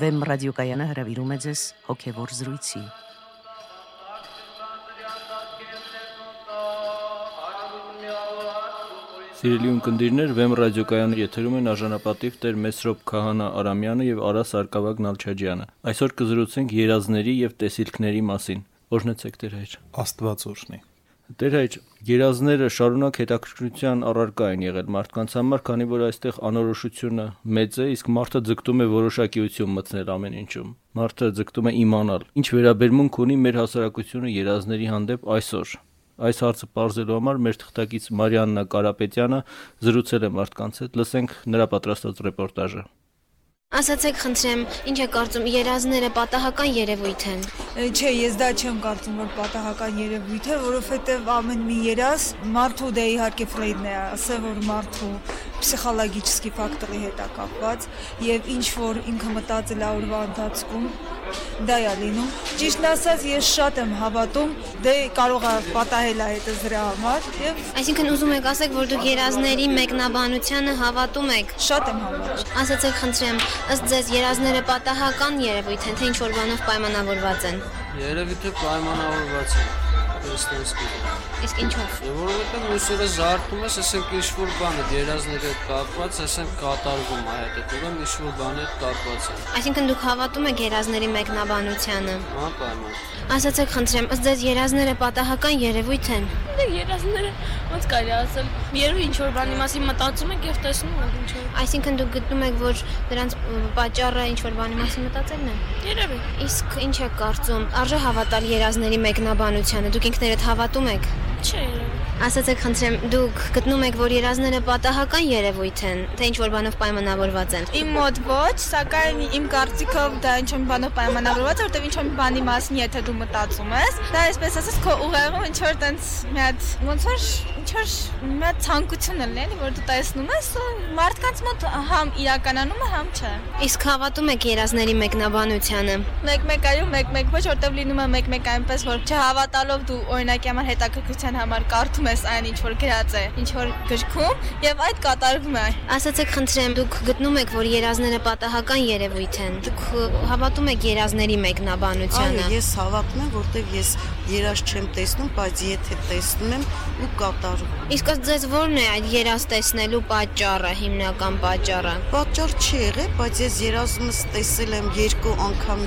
Վեմ ռադիոկայանը հրավիրում է ձեզ հոգևոր զրույցի։ Սիրելի ունկնդիրներ, Վեմ ռադիոկայանը եթերում են արժանապատիվ Տեր Մեսրոպ Քահանա Արամյանը եւ Արա Սարգսակյան Նալչաջյանը։ Այսօր կզրուցենք երազների եւ տեսիլքների մասին։ Օրհնեցեք Տեր հայր։ Աստված օրհնի։ Տեր հայր, երազները շարունակ հետաքրքրության առարկա են եղել մարդկանց համար, քանի որ այստեղ անորոշությունը մեծ է, իսկ մարդը ձգտում է որոշակիություն մտնել ամեն ինչում։ Մարդը ձգտում է իմանալ, ինչ վերաբերմունք ունի մեր հասարակությունը երազների հանդեպ այսօր։ Այս հարցը բարձելու համար մեր թղթակից Մարիաննա Կարապետյանը զրուցել է մարդկանց հետ։ Լսենք նրա պատրաստած ռեպորտաժը։ Ասացեք, խնդրեմ, ինչ է կարծում, երազները պատահական երևույթ են։ Չէ, ես դա չեմ կարծում, որ պատահական երևույթ է, որովհետև ամեն մի երազ մարդու դե իհարկե Ֆրեյդն է ասել, որ մարդու պսիխոլոգիչի ֆակտորի հետ է կապված եւ ինչ որ ինքը մտածել է օրվա ընթացքում դա է լինում ճիշտ ասած ես շատ եմ հավատում դե կարող է պատահել հետը դրա համար եւ Այսինքն ուզում եք ասեք, որ դուք երազների մեկնաբանությանը հավատում եք։ շատ եմ հավատում Ասացեք, խնդրեմ, ըստ ձեզ երազները պատահական երևույթ են, թե ինչ որ բանով պայմանավորված են։ Երևի թե պայմանավորված է Քրիստոսի։ Իսկ ինչով։ Որովհետև ուսորը զարթում ես, ասենք ինչ որ բան է երազների հետ կապված, ասենք կատարվում է հետը, ուրեմն ինչ որ բանի հետ կապված է։ Այսինքն դուք հավատում եք երազների մեկնաբանությանը։ Հա, պայման։ Ասացեք, խնդրեմ, ըստ ձեզ երազները պատահական երևույթ են։ Դե երազները ոնց կարելի ասել, երբ ինչ որ բանի մասին մտածում եք եւ տեսնում եք ինչ որ։ Այսինքն դուք գտնում եք, որ դրանց պատճառը ինչ որ բանի մասին մտածելն է։ Երևի։ Իսկ ինչ եք կարծում, արժե հավատալ երազների մեկնաբանությանը։ Դուք ինքներդ հավատում եք։ Չէ, երևի։ Ասացեք, խնդրեմ, դուք գտնում եք, որ երազները պատահական երևույթ են, թե ինչ որ բանով պայմանավորված են։ Իմ մոտ ոչ, սակայն իմ կարծիքով դա ինչ որ բանով պայմանավորված է, որտեղ ինչ որ բանի մասին եթե դու մտածում ես, դա այսպես ասած քո ուղեղում ինչ որ տենց մի հատ ոնց որ ինչ որ մի հատ ցանկություն է լինի, որ դու տեսնում ես, մարդկանց մոտ համ իրականանում է, համ չէ։ Իսկ հավատում եք երազների մեկնաբանությանը։ Մեկ-մեկ այո, մեկ-մեկ ոչ, որտեղ լինում է մեկ-մեկ այնպես, որ չհավատալով դու օրինակի համար հետաքրքրության համար կարդում ես այն ինչ որ գրած է, ինչ որ գրքում եւ այդ կատարվում է։ Ասացեք, խնդրեմ, դուք գտնում եք, որ երազները պատահական երևույթ են։ Դուք հավատում եք երազների մեկնաբանությանը։ Այո, ես հավատում եմ, որտեղ ես երազ չեմ տեսնում, բայց եթե տեսնում եմ ու կատարում։ Իսկ ըստ ձեզ ո՞րն է այդ երազ տեսնելու պատճառը, հիմնական պատճառը։ Պատճառ չի եղել, բայց ես երազումս տեսել եմ երկու անգամ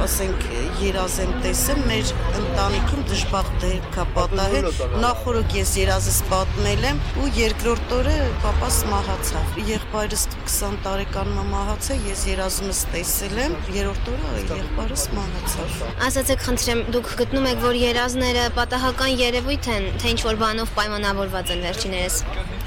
ասենք երազ եմ տեսել մեր ընտանիքում դժբախտ դեր կա պատահել նախորդ ես երազս պատմել եմ ու երկրորդ օրը papas մահացավ եղբայրս 20 տարեկանում մահացա ես երազումս տեսել եմ երրորդ օրը եղբայրս մահացավ Ասացեք, խնդրեմ, դուք գտնում եք, որ երազները պատահական երևույթ են, թե ինչ որ բանով պայմանավորված են վերջիներս։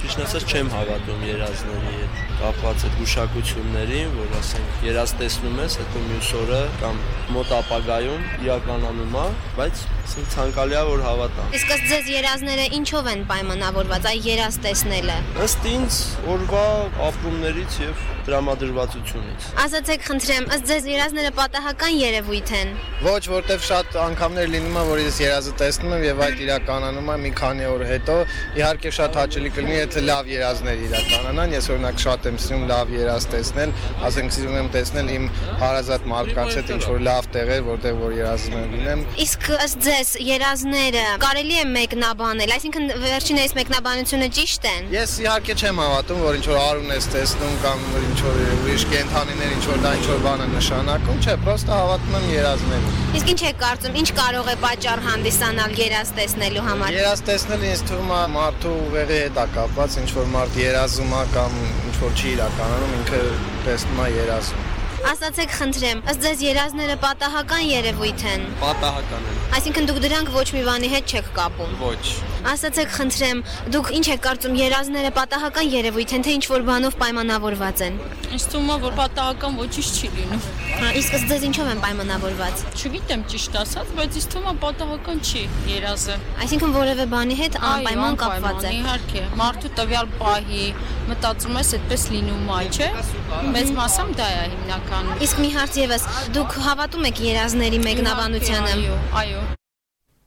Ճիշտ ասած չեմ հավատում երազների հետ կապված այդ գուշակություններին, որ ասենք երազ տեսնում ես, հետո մյուս օրը կամ մոտ ապագայում իրականանում է, բայց ասենք ցանկալի է որ հավատամ։ Իսկ ըստ ձեզ երազները ինչով են պայմանավորված, այ երազ տեսնելը։ Ըստ ինձ օրվա ապրումներից եւ դրամադրվածությունից։ Ասացեք, խնդրեմ, ըստ ձեզ երազները պատահական երևույթ են։ Ոչ, որտեվ շատ անգամներ լինում է, որ ես երազը տեսնում եմ եւ այդ իրականանում է մի քանի օր հետո։ Իհարկե շատ հաճելի կլինի, եթե լավ երազներ իրականանան։ Ես օրինակ շատ եմ սիրում լավ երազ տեսնել, ասենք սիրում եմ տեսնել իմ հարազատ մարդկանց հետ ինչ որ լավ տեղեր, որտեղ որ երազում եմ լինեմ։ Իսկ ըստ ձեզ երազները կարելի է մեկնաբանել, այսինքն վերջինais մեկնաբանությունը ճիշտ են։ Ես իհարկե չեմ հավատում, որ ինչ որ արուն ես տեսնում կամ ինչ որ ուրիշ կենթանիներ ինչ որ դա ինչ որ բան է նշանակում, չէ, պրոստը հավատում եմ երազներին։ Իսկ ինչ եք կարծում, ինչ կարող է պատճառ հանդիսանալ երազ տեսնելու համար։ Երազ տեսնելը ինձ թվում է մարդու ուղեղի հետ է կապված, ինչ որ մարդ երազում է կամ ինչ որ չի իրականում, ինքը տեսնում է երազում։ Ասացեք, խնդրեմ, ըստ ձեզ երազները պատահական երևույթ են։ Պատահական են։ Այսինքն դուք դրանք ոչ մի բանի հետ չեք կապում։ Ոչ։ Ասացեք, խնդրեմ, դուք ինչ եք կարծում, երազները պատահական երևույթ են, թե ինչ որ բանով պայմանավորված են։ Ինձ թվում է, որ պատահական ոչինչ չի լինում։ Հա, իսկ ըստ ձեզ ինչով են պայմանավորված։ Չգիտեմ ճիշտ ասած, բայց ինձ թվում է պատահական չի երազը։ Այսինքն որևէ բանի հետ անպայման կապված է։ Իհարկե, մարդու տվյալ պահի մտածում ես այդպես լինում է, չէ՞։ Մեծ մասամբ դա է հիմնականում։ Իսկ մի հարց եւս, դուք հավատում եք երազների մեկնաբանությանը։ Այո, այո։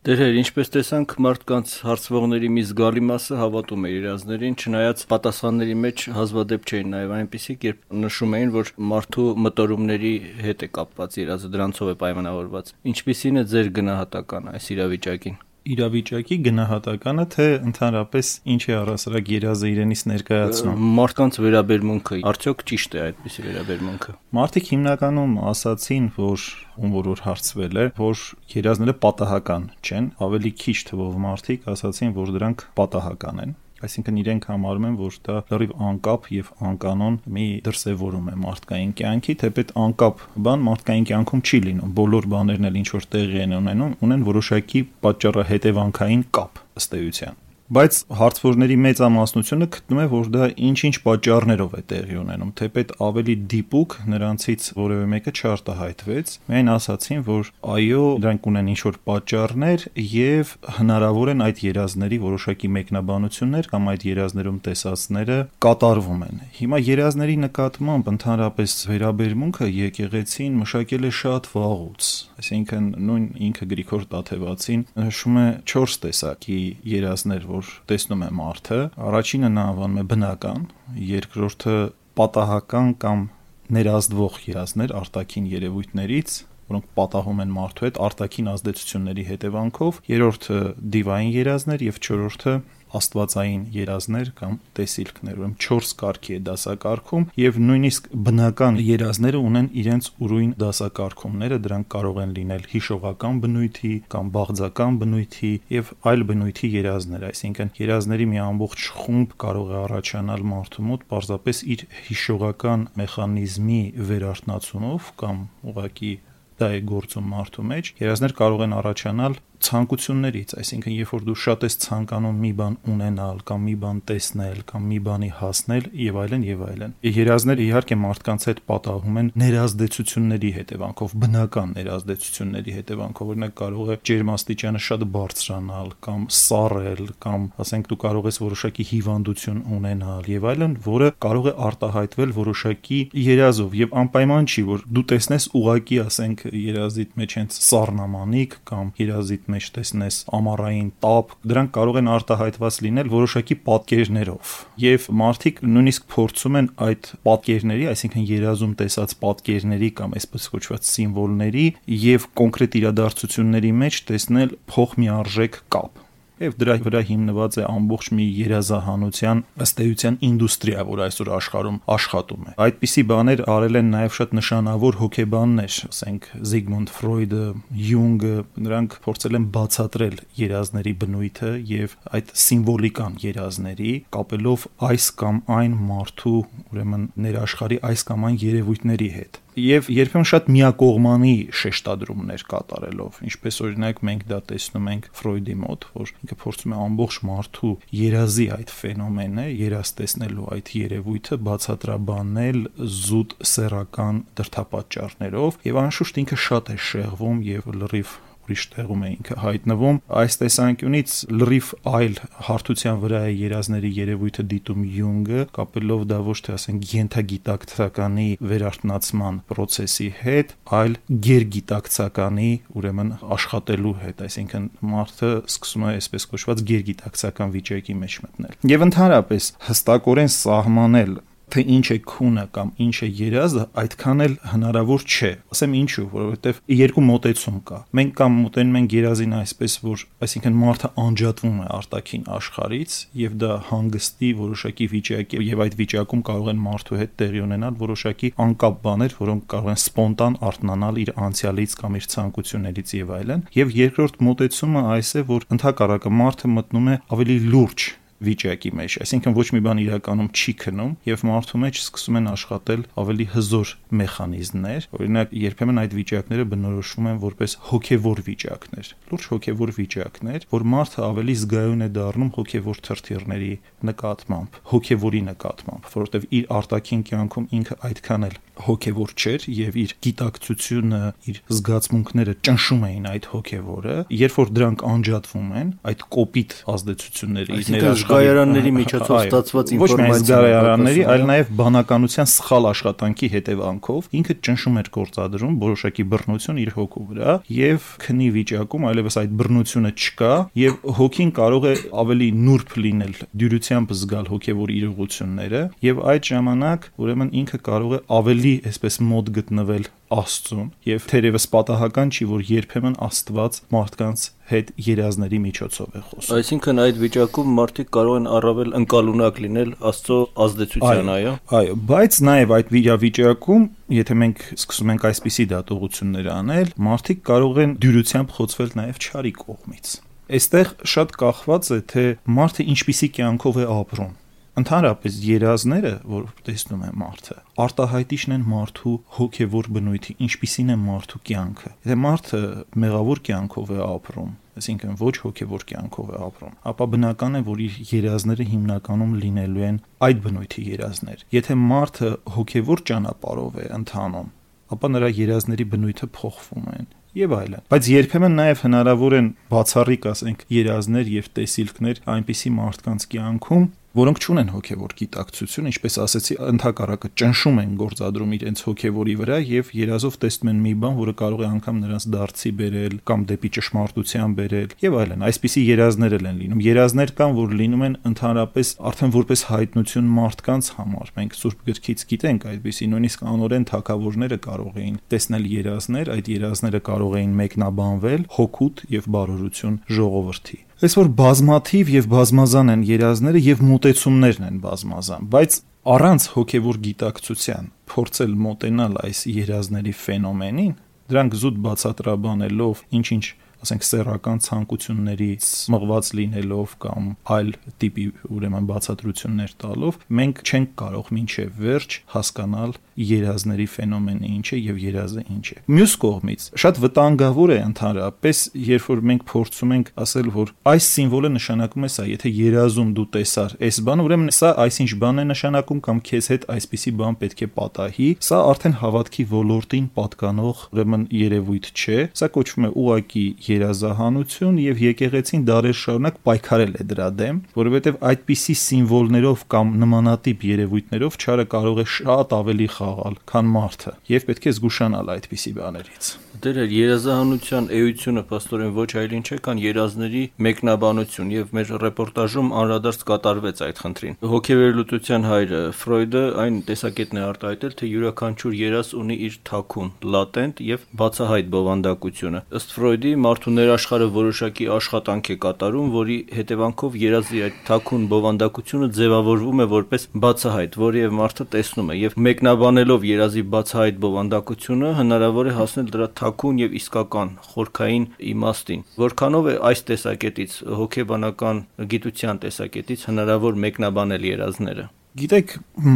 Դերեր, ինչպես տեսանք, մարդկանց հարցվողների մի զգալի մասը հավատում է երազներին, չնայած պատասխանների մեջ հազվադեպ չէին նաև այնպիսիք, երբ նշում էին, որ մարդու մտորումների հետ է կապված երազը, դրանցով է պայմանավորված։ Ինչպիսին է ձեր գնահատականը այս իրավիճակին իրավիճակի գնահատականը, թե ընդհանրապես ինչ է առասարակ երազը իրենից ներկայացնում։ Մարդկանց վերաբերմունքը արդյոք ճիշտ է այդպիսի վերաբերմունքը։ Մարդիկ հիմնականում ասացին, որ ում որ որ հարցվել է, որ երազները պատահական չեն, ավելի քիչ թվով մարդիկ ասացին, որ դրանք պատահական են այսինքն իրենք համարում են, որ դա լրիվ անկապ եւ անկանոն մի դրսևորում է մարդկային կյանքի, թեպետ անկապ բան մարդկային կյանքում չի լինում։ Բոլոր բաներն էլ ինչ որ տեղի են ունենում, ունեն որոշակի պատճառահետևանքային կապ ըստ էության բայց հարցվորների մեծամասնությունը գտնում է, որ դա ինչ-ինչ պատճառներով է տեղի ունենում, թեպետ ավելի դիպուկ նրանցից որևէ մեկը չարտահայտվեց, միայն ասացին, որ այո, դրանք ունեն ինչ-որ պատճառներ եւ հնարավոր են այդ երազների որոշակի մեկնաբանություններ կամ այդ երազներում տեսածները կատարվում են։ Հիմա երազների նկատմամբ ընդհանրապես վերաբերմունքը եկեղեցին մշակել է շատ վաղուց, այսինքն նույն ինքը Գրիգոր Տաթևացին նշում է 4 տեսակի երազներ, որ տեսնում է մարդը, առաջինը նա անվանում է բնական, երկրորդը պատահական կամ ներազդվող երազներ արտաքին երևույթներից, որոնք պատահում են մարդու հետ արտաքին ազդեցությունների հետևանքով, երրորդը դիվային երազներ եւ չորրորդը աստվածային երազներ կամ տեսիլքներ, ուրեմն 4 կարգի է դասակարգում եւ նույնիսկ բնական երազները ունեն իրենց ուրույն դասակարգումները, դրանք կարող են լինել հիշողական բնույթի կամ բաղձական բնույթի եւ այլ բնույթի երազներ, այսինքն երազների մի ամբողջ խումբ կարող է առաջանալ մարդու մոտ պարզապես իր հիշողական մեխանիզմի վերարտնացումով կամ ուղակի դա է գործում մարդու մեջ երազներ կարող են առաջանալ ցանկություններից, այսինքն երբ որ դու շատ ես ցանկանում մի բան ունենալ կամ մի բան տեսնել կամ մի բանի հասնել եւ այլն եւ այլն։ Երազները իհարկե մարդկանց հետ պատահում են ներազդեցությունների հետևանքով, բնական ներազդեցությունների հետևանքով, օրինակ կարող է ջերմաստիճանը շատ բարձրանալ կամ սառել կամ ասենք դու կարող ես որոշակի հիվանդություն ունենալ եւ այլն, որը կարող է արտահայտվել որոշակի երազով եւ անպայման չի, որ դու տեսնես ուղակի ասենք երազիդ մեջ հենց սառնամանիք կամ երազիդ մեջ տեսնես ամառային տապ, դրանք կարող են արտահայտված լինել որոշակի պատկերներով։ Եվ մարդիկ նույնիսկ փորձում են այդ պատկերների, այսինքն երազում տեսած պատկերների կամ այսպես կոչված սիմվոլների եւ կոնկրետ իրադարձությունների մեջ տեսնել փոխմիարժեք կապ եւ դրա վրա հիմնված է ամբողջ մի երազահանության ըստ էության ինդուստրիա, որ այսօր աշխարհում աշխատում է։ Այդպիսի բաներ արել են նաեւ շատ նշանավոր հոգեբաններ, ասենք Զիգմունդ Ֆրոյդը, Յունգը, նրանք փորձել են բացատրել երազների բնույթը եւ այդ սիմվոլիկան երազների կապելով այս կամ այն մարդու, ուրեմն ներաշխարի այս կամ այն երևույթների հետ եւ երբեմն շատ միակողմանի շեշտադրումներ կատարելով, ինչպես օրինակ մենք դա տեսնում ենք Ֆրոյդի մոտ, որ ինքը փորձում է ամբողջ մարդու երազի այդ ֆենոմենը, երազ տեսնելու այդ երևույթը բացատրաբանել զուտ սեռական դրթապաճառներով եւ անշուշտ ինքը շատ է շեղվում եւ լրիվ ուրիշ տեղում է ինքը հայտնվում։ Այս տեսանկյունից լրիվ այլ հարթության վրա է երազների երևույթը դիտում Յունգը, կապելով դա ոչ թե ասենք յենթագիտակցականի վերարտնացման process-ի հետ, այլ գերգիտակցականի, ուրեմն աշխատելու հետ, այսինքն մարդը սկսում է այսպես կոչված գերգիտակցական վիճակի մեջ մտնել։ Եվ ընդհանրապես հստակորեն սահմանել թե ինչ է քունը կամ ինչ է երազը, այդքան էլ հնարավոր չէ։ Ասեմ ինչու, որովհետև երկու մոտեցում կա։ Մենք կամ մոտենում ենք երազին այսպես, որ այսինքն մարդը անջատվում է արտաքին աշխարից եւ դա հանգստի որոշակի վիճակ է եւ այդ վիճակում կարող են մարդու հետ տեղի ունենալ որոշակի անկապ բաներ, որոնք կարող են սպոնտան արտնանալ իր անցյալից կամ իր ցանկություններից եւ այլն։ Եվ երկրորդ մոտեցումը այս է, որ ընդհակառակը մարդը մտնում է ավելի լուրջ վիճակի մեջ, այսինքն ոչ մի բան իրականում չի քնում եւ մարդու մեջ սկսում են աշխատել ավելի հզոր մեխանիզմներ, օրինակ երբեմն այդ վիճակները բնորոշվում են որպես հոգեվոր վիճակներ, լուրջ հոգեվոր վիճակներ, որ մարդը ավելի զգայուն է դառնում հոգեվոր թրթիռների նկատմամբ, հոգեվորի նկատմամբ, որովհետեւ իր արտաքին կյանքում ինքը այդքան էլ հոգևոր չէր եւ իր գիտակցությունը, իր զգացմունքները ճնշում էին այդ հոգևորը, երբ որ դրանք անջատվում են, այդ կոպիտ ազդեցությունները իր զգայարանների միջոցով ստացված ինֆորմացիա ոչ միայն զգայարանների, այլ նաև բանականության սխալ աշխատանքի հետևանքով ինքը ճնշում էր գործադրում որոշակի բռնություն իր հոգու վրա եւ քնի վիճակում այլևս այդ բռնությունը չկա եւ հոգին կարող է ավելի նուրբ լինել դյուրությամբ զգալ հոգեվոր իրողությունները եւ այդ ժամանակ ուրեմն ինքը կարող է ավելի այսպես մոտ գտնվել Աստծուն եւ թերևս պատահական չի որ երբեմն Աստված մարդկանց հետ երազների միջոցով է խոսում։ Այսինքն այդ վիճակում մարդիկ կարող են առավել ընկալունակ լինել Աստծո ազդեցության, այո։ Այո, բայց նաեւ այդ վիճակում, եթե մենք սկսում ենք այսպիսի դատողություններ անել, մարդիկ կարող են դյուրությամբ խոցվել նաեւ չարի կողմից։ Այստեղ շատ կախված է թե մարդը ինչպիսի կյանքով է ապրում Ընդհանրապես երազները, որ տեսնում է մարդը, արտահայտիչն են մարդու հոգևոր բնույթի, ինչպիսին է մարդու կյանքը։ Եթե մարդը մեղավոր կյանքով է ապրում, այսինքն ոչ հոգևոր կյանքով է ապրում, ապա բնական է, որ իր երազները հիմնականում լինելու են այդ բնույթի երազներ։ Եթե մարդը հոգևոր ճանապարհով է ընթանում, ապա նրա երազների բնույթը փոխվում են եւ այլն։ Բայց երբեմն նաեւ հնարավոր են բացառիկ, ասենք, երազներ եւ տեսիլքներ այնպիսի մարդկանց կյանքում, որոնք չունեն հոգևոր գիտակցություն, ինչպես ասեցի, ընդհակառակը ճնշում են գործադրում իրենց հոգևորի վրա եւ երազով տեսնում են մի բան, որը կարող է անգամ նրանց դարձի բերել կամ դեպի ճշմարտության բերել եւ այլն։ Այսպիսի երազներ են լինում։ Երազներ կան, որ լինում են ընդհանրապես արդեն որպես հայտնություն մարդկանց համար։ Մենք Սուրբ գրքից գիտենք այդպիսի նույնիսկ անորեն թակավորները կարող էին տեսնել երազներ, այդ երազները կարող էին մեկնաբանվել հոգուտ եւ բարօրություն ժողովրդի այսօր բազմաթիվ եւ բազմազան են երազները եւ մոտեցումներն են բազմազան, բայց առանց հոգեվոր գիտակցության փորձել մոտենալ այս երազների ֆենոմենին, դրանք զուտ բացատրաբանելով ինչ-ինչ ասենք սեռական ցանկություններից մղված լինելով կամ այլ տիպի ուրեմն բացատրություններ տալով մենք չենք կարող մինչև վերջ հասկանալ երազների ֆենոմենը ինչ է եւ երազը ինչ է։ Մյուս կողմից շատ վտանգավոր է ընդհանրապես, երբ որ մենք փորձում ենք ասել, որ այս սիմվոլը նշանակում է սա, եթե երազում դու տեսար այս բանը, ուրեմն սա այսինչ բան է նշանակում կամ քեզ հետ այսպիսի բան պետք է պատահի, սա արդեն հավատքի ոլորտին պատկանող ուրեմն երևույթ չէ, սա կոչվում է ուղակի երազահանություն եւ եկեղեցին դարեր շարունակ պայքարել է դրա դեմ, որովհետեւ այդպիսի սիմվոլներով կամ նմանատիպ երևույթներով չարը կարող է շատ ավելի խաղալ, քան մարդը եւ պետք է զգուշանալ այդպիսի բաներից։ Դեր երազահանության էությունը աստորեն ոչ այլ ինչ է, քան երազների մեկնաբանություն եւ մեր ռեպորտաժում անդրադարձ կատարվեց այդ խնդրին։ Հոգեվերլուծության հայրը Ֆրոյդը այն տեսակետն է արտահայտել, թե յուրաքանչյուր երազ ունի իր թաքուն, լատենտ եւ բացահայտ բովանդակությունը։ Ըստ Ֆրոյդի մարդու ներաշխարը որոշակի աշխատանք է կատարում, որի հետևանքով երազի այդ թաքուն բովանդակությունը ձևավորվում է որպես բացահայտ, որը եւ մարդը տեսնում է եւ մեկնաբանելով երազի բացահայտ բովանդակությունը հնարավոր է հասնել դրա թաքուն եւ իսկական խորքային իմաստին։ Որքանով է այս տեսակետից հոգեբանական գիտության տեսակետից հնարավոր մեկնաբանել երազները։ Գիտեք,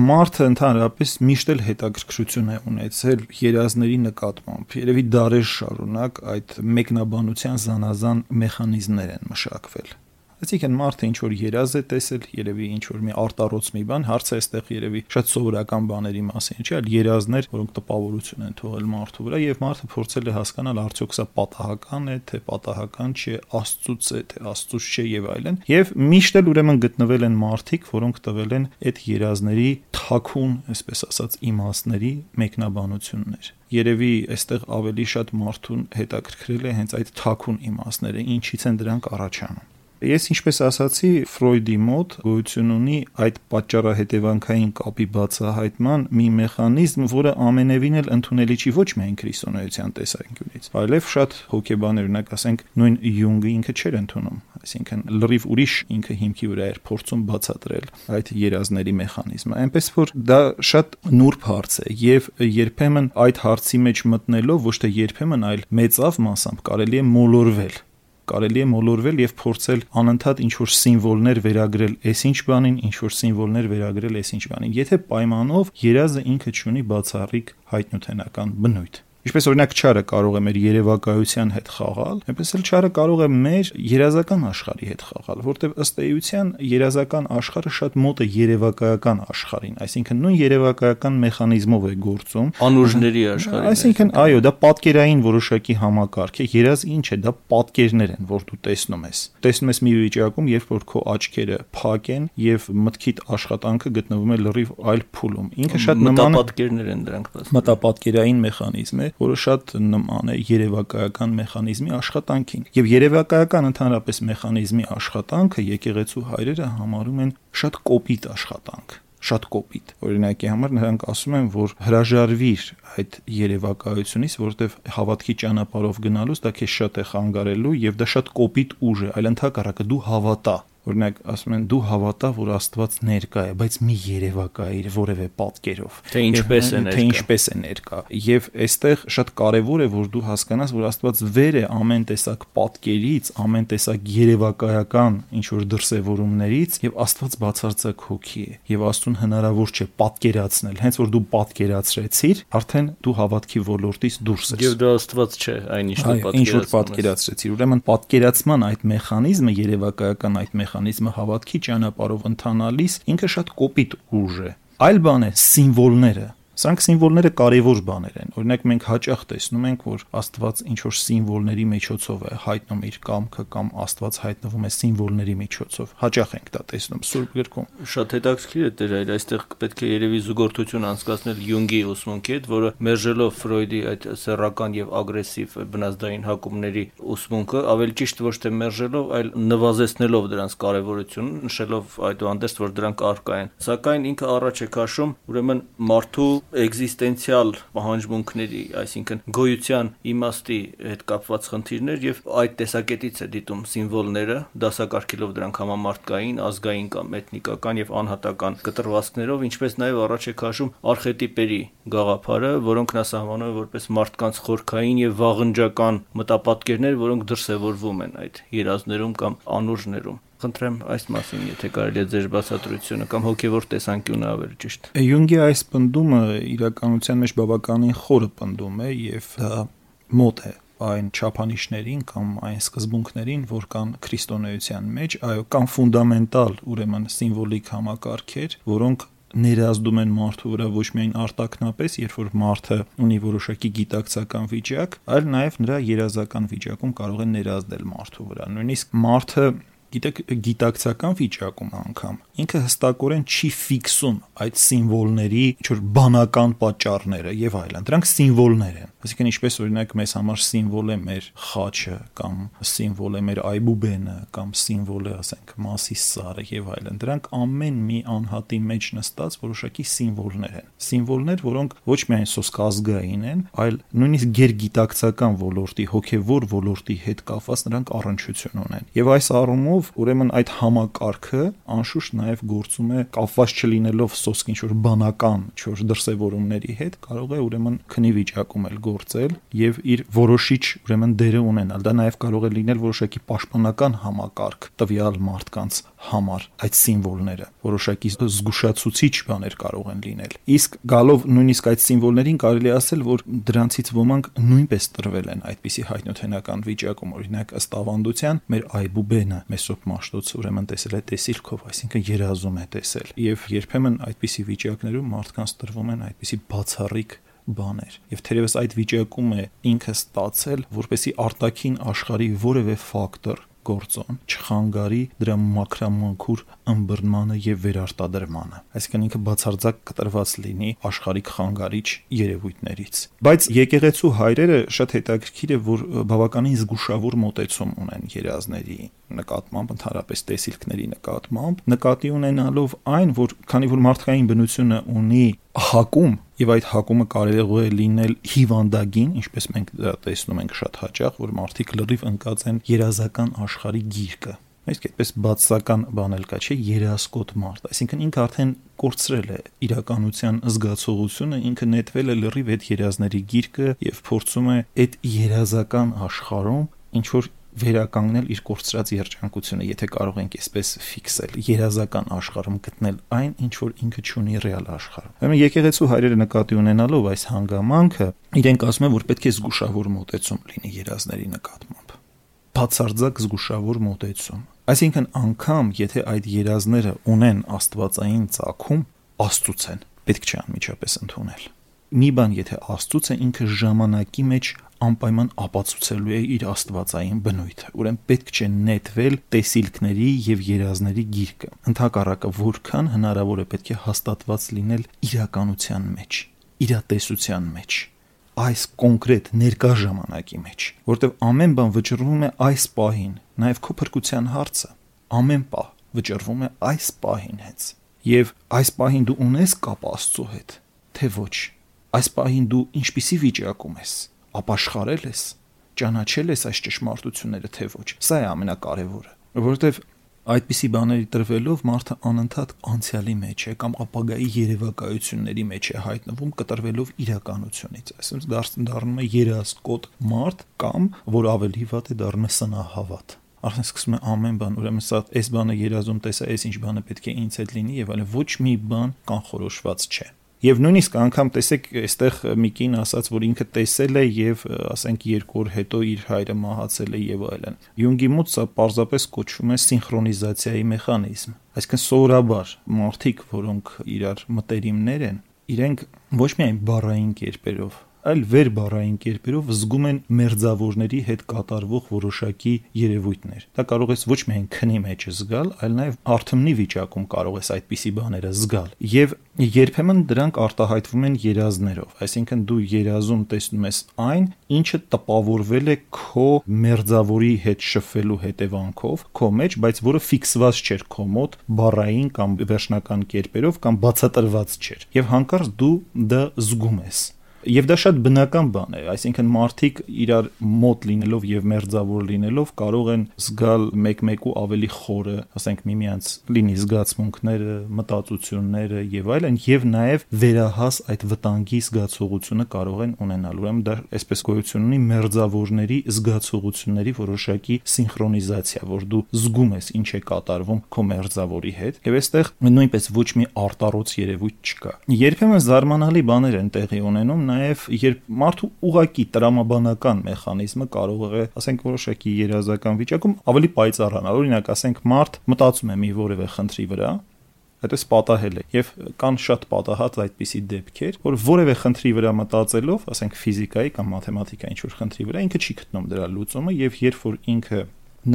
մարդը ընդհանրապես միշտ էլ հետաքրքրություն է ունեցել երազների նկատմամբ։ Երևի դարեր շարունակ այդ մեկնաբանության զանազան մեխանիզմներ են մշակվել։ Այսինքն մարդը ինչ որ երազ է տեսել, երևի ինչ որ մի արտարոց մի բան, հարցը այստեղ երևի շատ սովորական բաների մասին չէ, այլ երազներ, որոնք տպավորություն են թողել մարդու վրա եւ մարդը փորձել է հասկանալ արդյոք սա պատահական է, թե պատահական չէ, աստծուց է, թե աստծուց չէ եւ այլն։ Եվ միշտ էլ ուրեմն գտնվել են մարդիկ, որոնք տվել են այդ երազների թաքուն, այսպես ասած, իմաստների մեկնաբանություններ երևի այստեղ ավելի շատ մարդուն հետաքրքրել է հենց այդ թաքուն իմաստները, ինչից են դրանք առաջանում։ Ես ինչպես ասացի, Ֆրոյդի մոտ գոյություն ունի այդ պատճառահետևանքային կապի բացահայտման մի մեխանիզմ, որը ամենևին էլ ընդունելի չի ոչ միայն քրիստոնեության տեսանկյունից, այլև շատ հոգեբաներ, օրինակ ասենք, նույն Յունգը ինքը չէր ընդունում այսինքն լրիվ ուրիշ ինքը հիմքի վրա էր փորձում բացատրել այդ երազների մեխանիզմը այնպես որ դա շատ նուրբ հարց է եւ երբեմն այդ հարցի մեջ մտնելով ոչ թե երբեմն այլ մեծավ մասամբ կարելի է մոլորվել կարելի է մոլորվել եւ փորձել անընդհատ ինչ որ սիմվոլներ վերագրել այսինչ բանին, ինչ որ սիմվոլներ վերագրել այսինչ բանին։ Եթե պայմանով երազը ինքը ունի բացառիկ հայտնութենական բնույթ։ Ինչպես օրինակ ճարը կարող է մեր երևակայության հետ խաղալ, այնպես էլ ճարը կարող է մեր երազական աշխարհի հետ խաղալ, որտեղ ըստ էության երազական աշխարհը շատ մոտ է երևակայական աշխարհին, այսինքն նույն երևակայական մեխանիզմով է գործում։ Անուժների աշխարհին։ Այսինքն, այո, դա պատկերային որոշակի համակարգ է, երազ ինչ է, դա պատկերներ են, որ դու տեսնում ես։ Տեսնում ես մի վիճակում, երբ որ քո աչքերը փակ են եւ մտքիդ աշխատանքը գտնվում է լրիվ այլ փուլում։ Ինքը շատ նման մտապատկերներ են դրանք դասում։ Մտապատկերային մեխանիզմ է, որը շատ նման է երևակայական մեխանիզմի աշխատանքին։ Եվ երևակայական ընդհանրապես մեխանիզմի աշխատանքը եկեղեցու հայրերը համարում են շատ կոպիտ աշխատանք շատ կոպիտ։ Օրինակի համար նրանք ասում են, որ հրաժարվիր այդ երևակայությունից, որովհետև հավատքի ճանապարհով գնալուց դա քեզ շատ է խանգարելու եւ դա շատ կոպիտ ուժ է, այլ ընդհակառակը դու հավատա Օրինակ, ասում են դու հավատա, որ Աստված ներկա է, բայց մի երևակա իր որևէ պատկերով։ Թե ինչպես է ներկա։ Թե ինչպես է ներկա։ Եվ այստեղ շատ կարևոր է, որ դու հասկանաս, որ Աստված վեր է ամեն տեսակ պատկերից, ամեն տեսակ երևակայական ինչ որ դրսևորումներից, եւ Աստված բացարձակ հոգի է։ Եվ Աստուն հնարավոր չէ պատկերացնել։ Հենց որ դու պատկերացրեցիր, արդեն դու հավատքի ոլորտից դուրս ես։ Եվ դա Աստված չէ, այնինչ դու պատկերացրեցիր։ Ինչ որ պատկերացրեցիր։ Ուրեմն պատկերացման այդ մեխանիզմը, երևակայական այդ մեխանիզմը մեխանիզմը հավատքի ճանապարհով ընթանալիս ինքը շատ կոպիտ ուժ է։ Այլ բան է սիմվոլները, Սրանք սիմվոլները կարևոր բաներ են։ Օրինակ մենք հաճախ տեսնում ենք, որ Աստված ինչ որ սիմվոլների միջոցով է հայտնում իր կամքը կամ Աստված հայտնվում է սիմվոլների միջոցով։ Հաճախ ենք դա տեսնում Սուրբ գրքում։ Շատ հետաքրքիր է դեր այլ այստեղ պետք է երևի զուգորդություն անցկացնել Յունգի ուսմունքի հետ, որը մերժելով Ֆրոյդի այդ սեռական եւ ագրեսիվ բնազդային հակումների ուսմունքը, ավելի ճիշտ ոչ թե մերժելով, այլ նվազեցնելով դրանց կարևորությունը, նշելով այդուհանդերձ, որ դրանք արկա են։ Սակայն ինքը առաջ է քաշում ուրեմն մարդու էգզիստենցիալ պահանջմունքների, այսինքն գոյության իմաստի հետ կապված խնդիրներ եւ այդ տեսակետից է դիտում սիմվոլները, դասակարգելով դրանք համամարտկային, ազգային կամ էթնիկական եւ անհատական կտրվածքներով, ինչպես նաեւ առաջ է քաշում արխետիպերի գաղափարը, որոնք նա սահմանում է որպես մարդկանց խորքային եւ վաղնջական մտապատկերներ, որոնք դրսևորվում են այդ երազներում կամ անուժներում խնդրեմ այս մասին, եթե կարելի է ձեր բացատրությունը կամ հոգևոր տեսանկյունը ավելի ճիշտ։ Յունգի այս պնդումը իրականության մեջ բավականին խորը պնդում է եւ մոտ է այն չափանիշներին կամ այն սկզբունքներին, որ կան քրիստոնեության մեջ, այո, կան ֆունդամենտալ, ուրեմն սիմվոլիկ համակարգեր, որոնք ներազդում են մարդու վրա ոչ միայն արտակնապես, երբ որ մարդը ունի որոշակի գիտակցական վիճակ, այլ նաև նրա երազական վիճակում կարող են ներազդել մարդու վրա։ Նույնիսկ մարդը գիտեք գիտակցական վիճակում անգամ ինքը հստակորեն չի ֆիքսում այդ սիմվոլների ինչ-որ բանական պատճառները եւ այլն դրանք սիմվոլներ են այսինքն ինչպես օրինակ մեզ համար սիմվոլ է մեր խաչը կամ սիմվոլ է մեր այբուբենը կամ սիմվոլ է ասենք մասիս սարը եւ այլն դրանք ամեն մի անհատի մեջ նստած որոշակի սիմվոլներ են սիմվոլներ որոնք ոչ միայն սոսկազգային են այլ նույնիսկ գերգիտակցական ոլորտի հոգեվոր ոլորտի հետ կապված նրանք առնչություն ունեն եւ այս առումով Դրանով ուրեմն այդ համակարգը անշուշտ նաև գործում է կապված չլինելով սոսկ ինչ որ բանական ինչ-որ դրսևորումների հետ, կարող է ուրեմն քնի վիճակում էլ գործել եւ իր որոշիչ ուրեմն դերը ունենալ։ Դա նաև կարող է լինել որոշակի պաշտպանական համակարգ տվյալ մարդկանց համար այդ սիմվոլները որոշակի զգուշացուցիչ բաներ կարող են լինել իսկ գալով նույնիսկ այդ սիմվոլներին կարելի ասել որ դրանցից ոմանք նույնպես տրվել են այդպիսի հայտնութենական վիճակում օրինակ ըստ ավանդության մեր այբուբենը մեզ Սոփ Մաշտոց ուրեմն տեսել է տեսիլքով, այսինքն երազում է տեսել։ Եվ երբեմն այդպիսի վիճակներում մարդկանց տրվում են այդպիսի բացառիկ բաներ։ Եվ թերևս այդ վիճակում է ինքը ստացել, որպեսի արտաքին աշխարհի որևէ ֆակտոր գործոն չխանգարի դրա մակրամանկուր ըմբռնմանը եւ վերարտադրմանը այսինքն ինքը բացարձակ կտրված լինի աշխարհիկ խանգարիչ երևույթներից բայց եկեղեցու հայրերը շատ հետաքրքիր է որ բավականին զգուշավոր մոտեցում ունեն երազների նկատմամբ ընդհանրապես տեսիլքների նկատմամբ նկատի ունենալով այն որ քանի որ մարդկային բնությունը ունի հակում եւ այդ հակումը կարելի է լինել հիվանդագին, ինչպես մենք դա տեսնում ենք շատ հաճախ, որ մարդիկ լրիվ ընկած են երազական աշխարհի գիրկը իսկ այդպես բացական բան էլ կա, չէ, երասկոտ մարդ, այսինքն ինքը արդեն կորցրել է իրականության զգացողությունը, ինքը նետվել է լրիվ այդ երազների գիրկը եւ փորձում է այդ երազական աշխարհում ինչ որ վերականգնել իր կորցրած երջանկությունը, եթե կարող ենք այսպես ֆիքսել, երազական աշխարհում գտնել այն, ինչ որ ինքը ճունի ռեալ աշխարհում։ Ուրեմն եկեղեցու հայրերը նկատի ունենալով այս հանգամանքը, իրենք ասում են, որ պետք է զգուշավոր մոտեցում լինի երազների նկատմամբ։ Բացարձակ զգուշավոր մոտեցում։ Այսինքն անգամ եթե այդ երազները ունեն աստվածային ցակում, աստծուց են, պետք չէ անմիջապես ընդունել մի բան եթե աստծուց է ինքը ժամանակի մեջ անպայման ապացուցելու է իր աստվածային բնույթը։ Ուրեմն պետք չէ նետվել տեսիլքների եւ երազների գիրկը։ Ընթակառակը որքան հնարավոր է պետք է հաստատված լինել իրականության մեջ, իրատեսության մեջ այս կոնկրետ ներկա ժամանակի մեջ, որտեղ ամեն բան վճռվում է այս պահին, նաև քո փրկության հարցը ամեն պահ վճռվում է այս պահին հենց։ Եվ այս պահին դու ունես կապ Աստծո հետ, թե ոչ։ Այս պահին դու ինչպիսի վիճակում ես ապաշխարել ես, ճանաչել ես այս ճշմարտությունները թե ոչ։ Սա է ամենակարևորը, որովհետև այդպիսի բաների տրվելով մարդը անընդհատ անցյալի մեջ է կամ ապագայի երևակայությունների մեջ է հայտնվում կտրվելով իրականությունից այսինքն դառնում է երասկոտ մարդ կամ որ ավելի վատ է դառնում սնահավատ արդեն սկսում է ամեն բան ուրեմն սա այս բանը երազում տեսա այս ինչ բանը պետք է ինձ հետ լինի եւ այլն ոչ մի բան կանխորոշված չէ Եվ նույնիսկ անգամ տեսեք, այստեղ մի կին ասաց, որ ինքը տեսել է եւ ասենք երկու օր հետո իր հայրը մահացել է եւ այլն։ Յունգի մոտ սա պարզապես կոչվում է սինխրոնիզացիայի մեխանիզմ։ Այսինքն սովորաբար մարդիկ, որոնք իրար մտերիմներ են, իրենք ոչ միայն բառային կերպերով, այլ վերբառային կերպերով զգում են մերձավորների հետ կատարվող որոշակի երևույթներ։ Դա կարող ես ոչ միայն քնի մեջ զգալ, այլ նաև արթմնի վիճակում կարող ես այդպիսի բաները զգալ։ Եվ երբեմն դրանք արտահայտվում են երազներով, այսինքն դու երազում տեսնում ես այն, ինչը տպավորվել է քո մերձավորի հետ շփվելու հետևանքով քո մեջ, բայց որը ֆիքսված չէր քո մոտ բառային կամ վերջնական կերպերով կամ բացատրված չէր։ Եվ հանկարծ դու դա զգում ես Եվ դա շատ բնական բան է, այսինքն մարդիկ իրար մոտ լինելով եւ մերձավոր լինելով կարող են զգալ մեկ-մեկու ավելի խորը, ասենք միմյանց լինի զգացմունքները, մտածությունները եւ այլն եւ նաեւ վերահաս այդ վտանգի զգացողությունը կարող են ունենալ։ Ուրեմն դա այսպես գոյություն ունի մերձավորների զգացողությունների որոշակի սինխրոնիզացիա, որ դու զգում ես ինչ է կատարվում քո մերձավորի հետ եւ այստեղ նույնպես ոչ մի արտառոց երևույթ չկա։ Երբեմն զարմանալի բաներ են տեղի ունենում նաև երբ մարդու ուղակի տրամաբանական մեխանիզմը կարող է, ասենք որոշակի երազական վիճակում ավելի պայծառանալ։ Օրինակ, ասենք մարդ մտածում է մի որևէ խնդրի վրա, այդպես պատահել է եւ կան շատ պատահած այդպիսի դեպքեր, որ որևէ խնդրի վրա մտածելով, ասենք ֆիզիկայի կամ մաթեմատիկայի ինչ-որ խնդրի վրա ինքը չի գտնում դրա լուծումը եւ երբ որ ինքը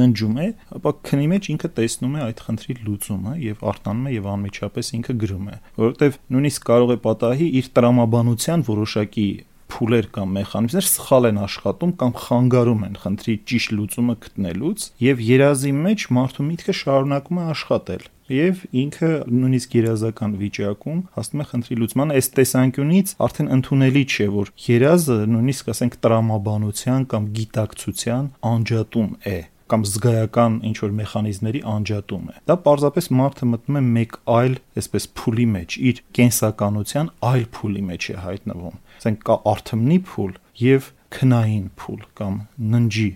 ննջում է, ապա քնի մեջ ինքը տեսնում է այդ խնդրի լուծումը եւ արտանում է եւ անմիջապես ինքը գրում է, որովհետեւ նույնիսկ կարող է պատահի իր տրամաբանության որոշակի փուլեր կամ մեխանիզմներ սխալ են աշխատում կամ խանգարում են խնդրի ճիշտ լուծումը գտնելուց եւ երազի մեջ մարդու միտքը շարունակում է աշխատել եւ ինքը նույնիսկ երազական վիճակում հասնում է խնդրի լուծման այս տեսանկյունից արդեն ընդունելի չէ որ երազը նույնիսկ ասենք տրամաբանության կամ գիտակցության անջատում է կամ զգայական ինչ որ մեխանիզմների անջատում է։ Դա պարզապես մարդը մտնում է մեկ այլ, այսպես փուլի մեջ, իր կենսականության այլ փուլի մեջ է հայտնվում։ Ասենք կա արթմնի փուլ եւ քնային փուլ կամ ննջի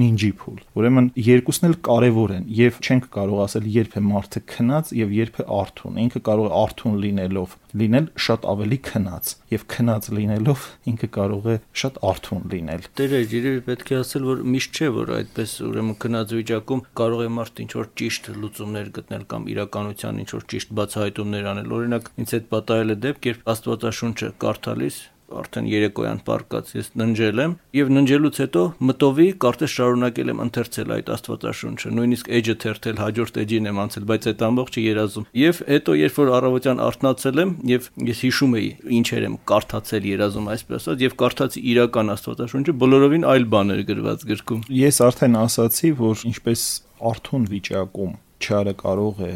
նինջի փուլ։ Ուրեմն երկուսն էլ կարևոր են եւ չենք կարող ասել երբ է մարդը քնած եւ երբ է արթուն։ Ինքը կարող է արթուն լինելով լինել շատ ավելի քնած եւ քնած լինելով ինքը կարող է շատ արթուն լինել։ Տերը երևի պետք է ասել, որ միշտ չէ, որ այդպես ուրեմն քնած վիճակում կարող է մարդ ինչ որ ճիշտ լուծումներ գտնել կամ իրականության ինչ որ ճիշտ բացահայտումներ անել։ Օրինակ, ինձ հետ պատահել է դեպք, երբ Աստվածաշունչը կարդալիս արդեն երեկոյան պարկած ես ննջել եմ եւ ննջելուց հետո մտովի կարծես շարունակել եմ ընթերցել այդ աստվածաշունչը նույնիսկ էջը թերթել հաջորդ էջին եմ անցել բայց այդ ամբողջը երազում եւ հետո երբ որ առավոտյան արթնացել եմ եւ ես հիշում էի ինչեր եմ կարդացել երազում այսպես ասած եւ կարդացի իրական աստվածաշունչը բոլորովին այլ բաներ գրված գրքում ես արդեն ասացի որ ինչպես արթուն վիճակում չարը կարող է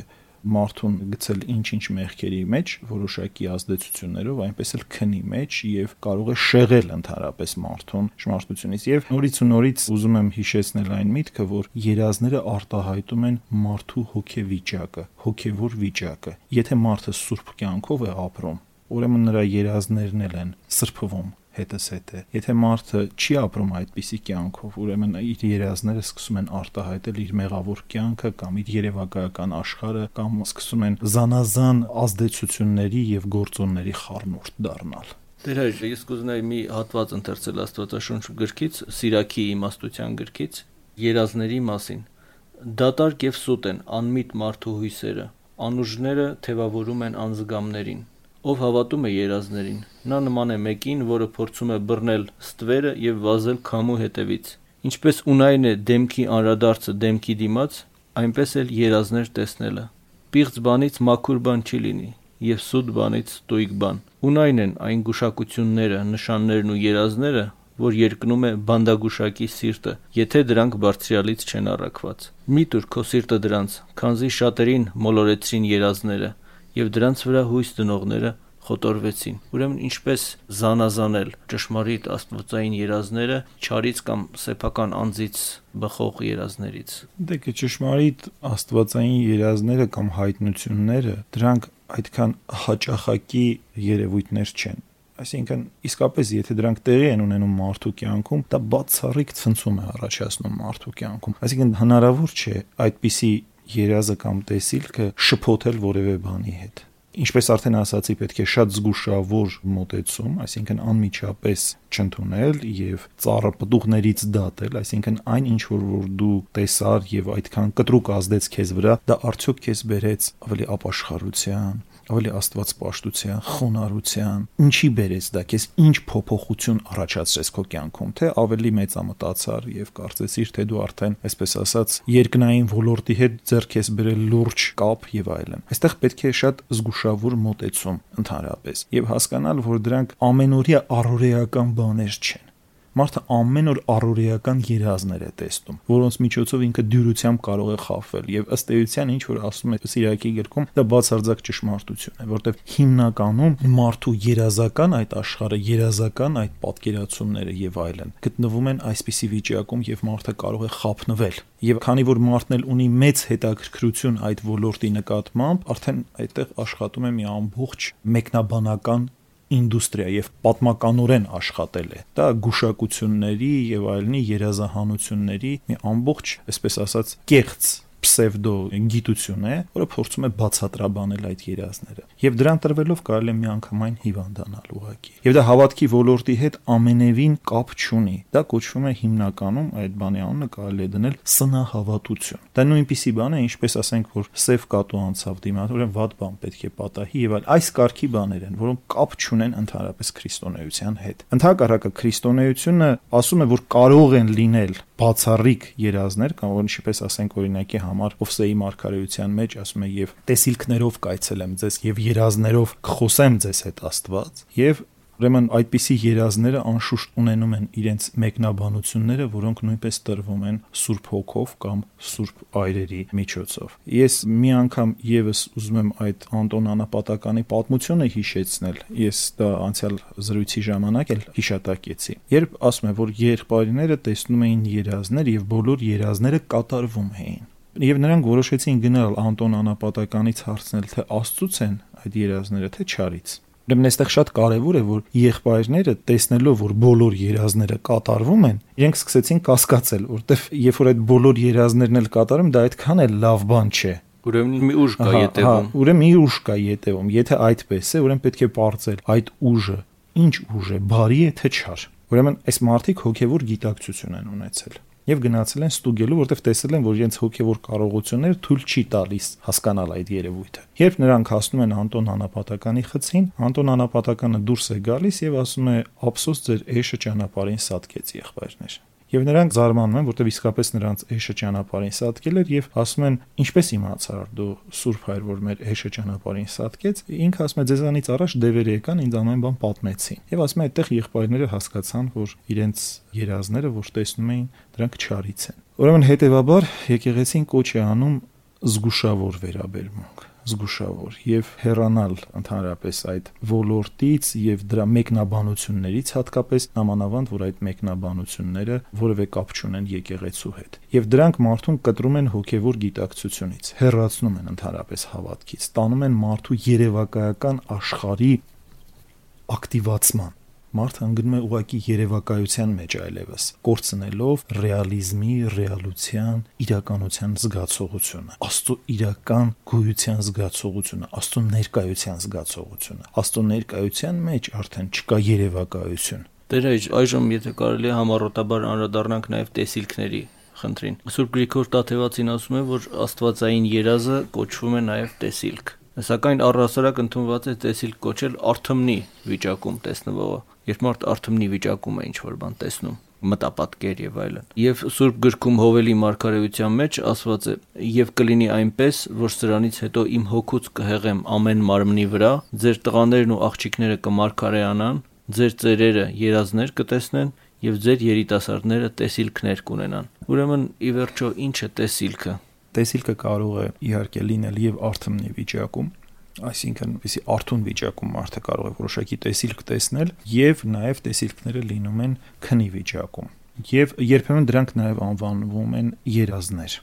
մարդուն գցել ինչ-ինչ մեղքերի մեջ որոշակի ազդեցություններով, այնպես էլ քնի մեջ եւ կարող է շեղել ընդհանրապես մարդուն շմարտությունից եւ նորից ու նորից ուզում եմ հիշեցնել այն միտքը, որ երազները արտահայտում են մարդու հոգեվիճակը, հոգեվոր վիճակը։ Եթե մարդը սուրբ կյանքով է ապրում, ուրեմն նրա երազներն են սրբվում հետս հետ է։ Եթե մարդը չի ապրում այդպիսի կյանքով, ուրեմն իր երազները սկսում են արտահայտել իր մեղավոր կյանքը կամ իր երևակայական աշխարհը կամ սկսում են զանազան ազդեցությունների եւ գործոնների խառնուրդ դառնալ։ Դեր ես կուզենայի մի հատված ընթերցել Աստվածաշունչ գրքից, Սիրակի իմաստության գրքից, երազների մասին։ Դատարկ եւ սուտ են անմիտ մարդու հույսերը, անուժները թևավորում են անզգամներին Ով հավատում է երազներին, նա նման է մեկին, որը փորձում է բռնել ստվերը եւ վազել քամու հետևից։ Ինչպես ունայն է դեմքի անրադարձը դեմքի դիմաց, այնպես էլ երազներ տեսնելը։ Պիղծ բանից մաքուր բան չի լինի, եւ սուտ բանից ստույգ բան։ Ունայն են այն գուշակությունները, նշաններն ու երազները, որ երկնում է բանդագուշակի սիրտը, եթե դրանք բարձրալից չեն առաքված։ Մի տուր քո սիրտը դրանց, քանզի շատերին մոլորեցրին երազները, եւ դրանց վրա հույս դնողները խոտորվեցին։ Ուրեմն ինչպես զանազանել ճշմարիտ աստվածային երազները ճարից կամ սեփական անձից բխող երազներից։ Դե ճշմարիտ աստվածային երազները կամ հայտնությունները դրանք այդքան հաճախակի երևույթներ չեն այսինքն իսկապես եթե դրանք տեղի են ունենում մարդու կյանքում, դա բացառիկ ցնցում է առաջացնում մարդու կյանքում։ Այսինքն հնարավոր չէ այդպիսի երազը կամ տեսիլքը շփոթել որևէ բանի հետ ինչպես արդեն ասացի, պետք է շատ զգուշավոր մոտեցում, այսինքն անմիջապես չընդունել եւ ծառը պտուղներից դատել, այսինքն այն ինչ որ որ դու տեսար եւ այդքան կտրուկ ազդեց քեզ վրա, դա արդյոք քեզ բերեց ավելի ապաշխարության, ավելի աստվածպաշտության, խոնարհության, ինչի բերեց դա քեզ, ինչ փոփոխություն առաջացրեց քո կյանքում, թե ավելի մեծամտածար եւ կարծեցիր, թե դու արդեն, այսպես ասած, երկնային ոլորտի հետ ձեռք ես բերել լուրջ կապ եւ այլն։ Այստեղ պետք է շատ զգուշավոր մոտեցում ընդհանրապես եւ հասկանալ, որ դրանք ամենօրյա առօրեական բաներ չեն Մարդը ամեն օր առօրեական երազներ է տեսնում, որոնց միջոցով ինքը դյուրությամբ կարող է խախվել եւ ըստ էության ինչ որ ասում է Սիրակի գրքում, դա բացարձակ ճշմարտություն է, որտեղ հիմնականում մարդու երազական այդ աշխարհը, երազական այդ պատկերացումները եւ այլն գտնվում են այսպիսի վիճակում եւ մարդը կարող է խափնվել եւ քանի որ մարդն էլ ունի մեծ հետաքրքրություն այդ ոլորտի նկատմամբ, արդեն այդտեղ աշխատում է մի ամբողջ մեկնաբանական ինդուստրիա եւ պատմականորեն աշխատել է։ Դա գուշակությունների եւ այլնի երազահանությունների մի ամբողջ, այսպես ասած, կեղծ պսևդո գիտություն է, որը փորձում է բացատրաբանել այդ երազները։ Եվ դրան տրվելով կարելի է միանգամայն հիվանդանալ ուղակի։ Եվ դա հավատքի ոլորտի հետ ամենևին կապ չունի։ Դա կոչվում է հիմնականում այդ բանի անունը կարելի է դնել սնահավատություն։ Դա նույնպիսի բան է, ինչպես ասենք, որ սև կատու անցավ ուրեմն վատ բան պետք է պատահի եւ այլ այս կարգի բաներ են, որոնք կապ չունեն ընդհանրապես քրիստոնեության հետ։ Ընդհակառակը քրիստոնեությունը ասում է, որ կարող են լինել բացառիկ երազներ կամ որ ինչպես ասենք օրինակի համար Ովսեի մարգարեության մեջ ասում է եւ տեսիլքներով կայցելեմ ձեզ եւ երազներով կխոսեմ ձեզ հետ Աստված եւ Ուրեմն այդպիսի երազները անշուշտ ունենում են իրենց մեկնաբանությունները, որոնք նույնպես տրվում են Սուրբ Հոգով կամ Սուրբ այրերի միջոցով։ Ես մի անգամ եւս ուզում եմ այդ Անտոն Անապատականի պատմությունը հիշեցնել։ Ես դա անցյալ զրույցի ժամանակ էլ հիշատակեցի։ Երբ ասում եմ, որ եղբայրները տեսնում էին երազներ եւ բոլոր երազները կատարվում էին Եվ նրանք որոշեցին գնալ Անտոն Անապատականից հարցնել, թե Աստծուց են այդ երազները, թե չարից։ Ուրեմն այստեղ շատ կարևոր է, որ եղբայրները տեսնելով, որ բոլոր երազները կատարվում են, իրենք սկսեցին կասկածել, որտեվ երբ որ այդ բոլոր երազներն էլ կատարում, դա այդքան էլ լավ բան չէ։ Ուրեմն մի ուժ կա յետևում։ ուրեմն մի ուժ կա յետևում։ Եթե այդպես է, ուրեմն պետք է ողջել այդ ուժը ինչ ուժ է, բարի է թե չար։ Ուրեմն այս մարդիկ հոգևոր գիտակցություն են ունեցել եւ գնացել են ստուգելու, որտեղ տեսել են, որ իրենց հոգեվոր կարողությունները թույլ չի տալիս հասկանալ այդ երևույթը։ Երբ նրանք հասնում են Անտոն Անապատականի խցին, Անտոն Անապատականը դուրս է գալիս եւ ասում է. «Ափսոս ձեր էշը ճանապարհին սատկեց եղբայրներ»։ Եվ նրանք զարմանում են, որտեղ իսկապես նրանց էշը ճանապարհին սատկել էր եւ ասում են. «Ինչպես իմացար դու Սուրբ Հայր, որ մեր էշը ճանապարհին սատկեց»։ Ինքը ասում է. «Ձեզանից առաջ դևերը եկան, ինձ ամեն բան պատմեցին»։ Եվ ասում է, այդտեղ եղբայրները հասկացան, որ իրենց երազները, որ տեսնում էին, դրանք չարից են։ Ուրեմն հետեւաբար եկեղեցին կոչ է անում զգուշավոր վերաբերմունք զգուշավոր եւ հեռանալ ընդհանրապես այդ ոլորտից եւ դրա մեկնաբանություններից հատկապես նամանավանդ որ այդ մեկնաբանությունները որևէ կապ չունեն եկեղեցու հետ եւ դրանք մարդուն կտրում են հոգեվոր գիտակցությունից հեռացնում են ընդհանրապես հավատքից տանում են մարդու երևակայական աշխարհի ակտիվացման Մարդը ընկնում է ուղակի երևակայության մեջ այլևս, կորցնելով ռեալիզմի, ռեալության, իրականության զգացողությունը, աստծո իրական գոյության զգացողությունը, աստծո ներկայության զգացողությունը։ Աստծո ներկայության մեջ արդեն չկա երևակայություն։ Դեր այժմ եթե կարելի է համառոտաբար անդրադառնանք նաև տեսիլքների խնդրին։ Սուրբ Գրիգոր Տաթևացին ասում է, որ Աստվածային երազը կոչվում է նաև տեսիլք։ Սակայն առհասարակ ընդունված է տեսիլք կոչել արթմնի վիճակում տեսնվողը, երբ մարդ արթմնի վիճակում է ինչ-որ բան տեսնում մտապատկեր եւ այլն։ Եվ Սուրբ գրքում Հովելի մարգարեության մեջ ասված է. «Եվ կլինի այնպես, որ սրանից հետո իմ հոգուց կհեղեմ ամեն մարմնի վրա, ձեր տղաներն ու աղջիկները կմարգարեանան, ձեր ծերերը երազներ կտեսնեն եւ ձեր երիտասարդները տեսիլքներ կունենան։ Ուրեմն ի վերջո ինչ է տեսիլքը։ Տեսիլքը կարող է իհարկե լինել եւ արթմնի վիճակում, այսինքն այսի արթուն վիճակում մարդը կարող է որոշակի տեսիլք տեսնել եւ նաեւ տեսիլքները լինում են քնի վիճակում եւ երբեմն դրանք նաեւ անվանվում են երազներ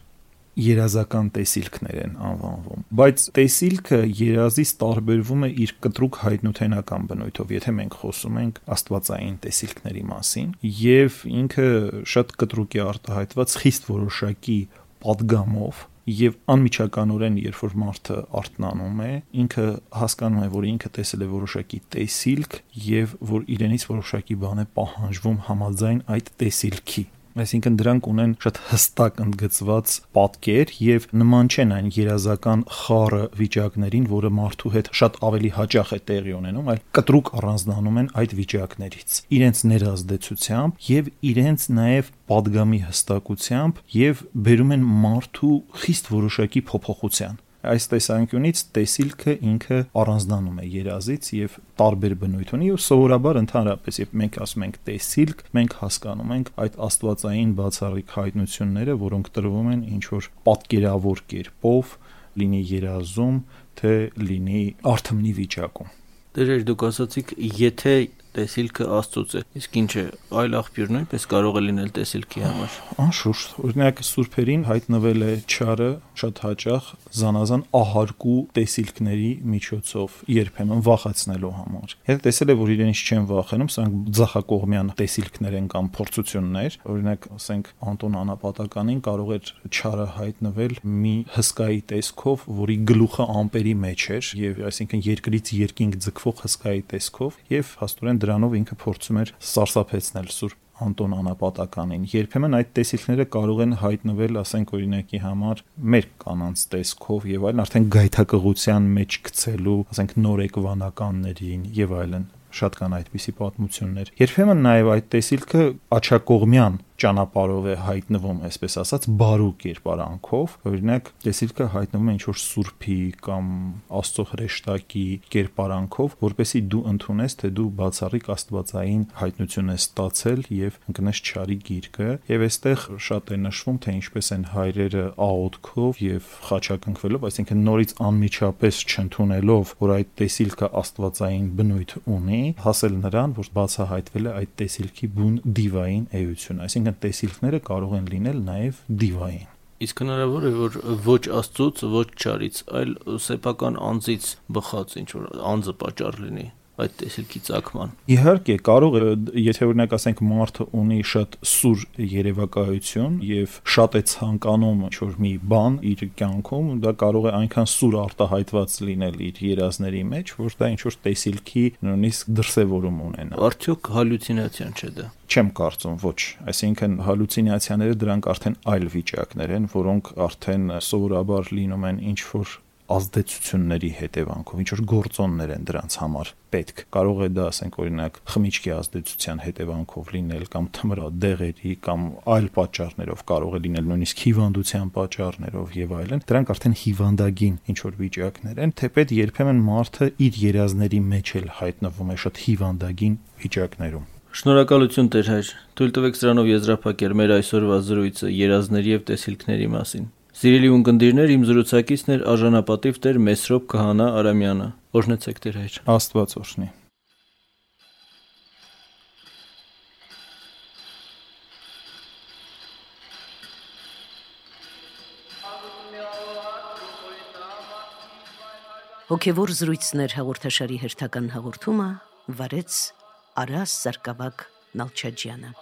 երազական տեսիլքներ են անվանվում բայց տեսիլքը երազից տարբերվում է իր կտրուկ հայտնութենական բնույթով եթե մենք խոսում ենք աստվածային տեսիլքների մասին եւ ինքը շատ կտրուկ է արտահայտված խիստ որոշակի падգամով եւ անմիջականորեն երբ որ մարդը արթնանում է ինքը հասկանում է որ ինքը տեսել է որոշակի տեսիլք եւ որ իրենից որոշակի բան է պահանջվում համաձայն այդ տեսիլքի այսինքն դրանք ունեն շատ հստակ ընդգծված պատկեր եւ նման չեն այն երազական խառը վիճակներին, որը մարդու հետ շատ ավելի հաճախ է տեղի ունենում, այլ կտրուկ առանձնանում են այդ վիճակներից։ Իրենց ներազդեցությամբ եւ իրենց նաեւ падգամի հստակությամբ եւ բերում են մարդու խիստ որոշակի փոփոխության այս տեսանկյունից տեսիլքը ինքը առանձնանում է երազից եւ տարբեր բնույթ ունի ու սովորաբար ընդհանրապես երբ մենք ասում ենք տեսիլք, մենք հասկանում ենք այդ աստվածային բացառիկ հայտնությունները, որոնք տրվում են ինչ որ պատկերավոր կերպով, լինի երազում, թե լինի արթմնի վիճակում։ Դերեր դուք ասացիք, եթե տեսիլքը Աստծոց է։ Իսկ ինչ է, այլ աղբյուր նույնպես կարող է լինել տեսիլքի համար։ Անշուշտ, օրինակ սուրբերին հայտնվել է ճարը շատ հաճախ զանազան ահարկու տեսիլքների միջոցով, երբեմն վախացնելու համար։ Եթե տեսել է, որ իրենից չեն վախենում, սրանք ձախակողմյան տեսիլքներ են կամ փորձություններ, օրինակ, ասենք Անտոն Անապատականին կարող էր ճարը հայտնվել մի հսկայի տեսքով, որի գլուխը ամպերի մեջ էր, եւ այսինքն երկրից երկինք ձգվող հսկայի տեսքով, եւ հաստորեն դրանով ինքը փորձում էր սարսափեցնել Սուրբ Անտոն Անապատականին։ Երբեմն այդ տեսիլքները կարող են հայտնվել, ասենք օրինակի համար, մեր կանանց տեսքով եւ այլն, արդեն գայթակղության մեջ գցելու, ասենք նորեկվանականներին եւ այլն շատ կան այդպիսի պատմություններ։ Երբեմն նաև այդ տեսիլքը աչակողմյան ճանապարհով է հայտնվում, այսպես ասած, բարու կերպարանքով, օրինակ, տեսիլքը հայտնվում է ինչ-որ սուրբի կամ աստծո հրեշտակի կերպարանքով, որպեսի դու ընդունես, թե դու բացառիկ աստվածային հայտնություն ես ստացել եւ ընկնես ճարի գիրկը, եւ այստեղ շատ է նշվում, թե ինչպես են հայրերը աղոթքով եւ խաչակնքվելով, այսինքն նորից անմիջապես չընդունելով, որ այդ տեսիլքը աստվածային բնույթ ունի, հասել նրան, որ բացահայտվել է այդ տեսիլքի բուն դիվային էություն, այսինքն այսինքն տեսիլքները կարող են լինել նաև դիվային։ Իսկ հնարավոր է որ ոչ աստծոց, ոչ ճարից, այլ սեփական անձից բխած ինչ որ անձը պատճառ լինի այդ տեսիլքի ցակման։ Իհարկե, կարող է, եթե օրինակ ասենք մարդը ունի շատ սուր երևակայություն եւ շատ է ցանկանում ինչ-որ մի բան իր կյանքում, դա կարող է այնքան սուր արտահայտված լինել իր երազների մեջ, որ դա ինչ-որ տեսիլքի նույնիսկ դրսևորում ունենա։ Արդյոք հալյուցինացիան չէ դա չեմ կարծում ոչ այսինքն հալյուցինացիաները դրանք արդեն այլ վիճակներ են որոնք արդեն սովորաբար լինում են ինչ որ ազդեցությունների հետևանքով, ինչ որ գործոններ են դրանց համար պետք։ Կարող է դա, ասենք օրինակ, խմիչքի ազդեցության հետևանքով լինել կամ թմրադեղերի կամ այլ պատճառներով կարող է լինել նույնիսկ հիվանդության պատճառներով եւ այլն։ Դրանք արդեն հիվանդագին ինչ որ վիճակներ են, թեպետ երբեմն մարդը իր երազների մեջ էլ հայտնվում է շատ հիվանդագին վիճակներում։ Շնորհակալություն Տեր հայր։ Թույլ տվեք սրանով եզրափակել մեր այսօրվա զրույցը երազների եւ տեսիլքների մասին։ Սիրելի ունկնդիրներ, իմ զրուցակիցն էր արժանապատիվ Տեր Մեսրոպ Քահանա Արամյանը։ Օրհնեցեք Տեր հայր։ Աստված օրհնի։ Հոգևոր զրույցներ հաղորդաշարի հերթական հաղորդումը վարեց Արաս Սարգսակ Նալչաջյանը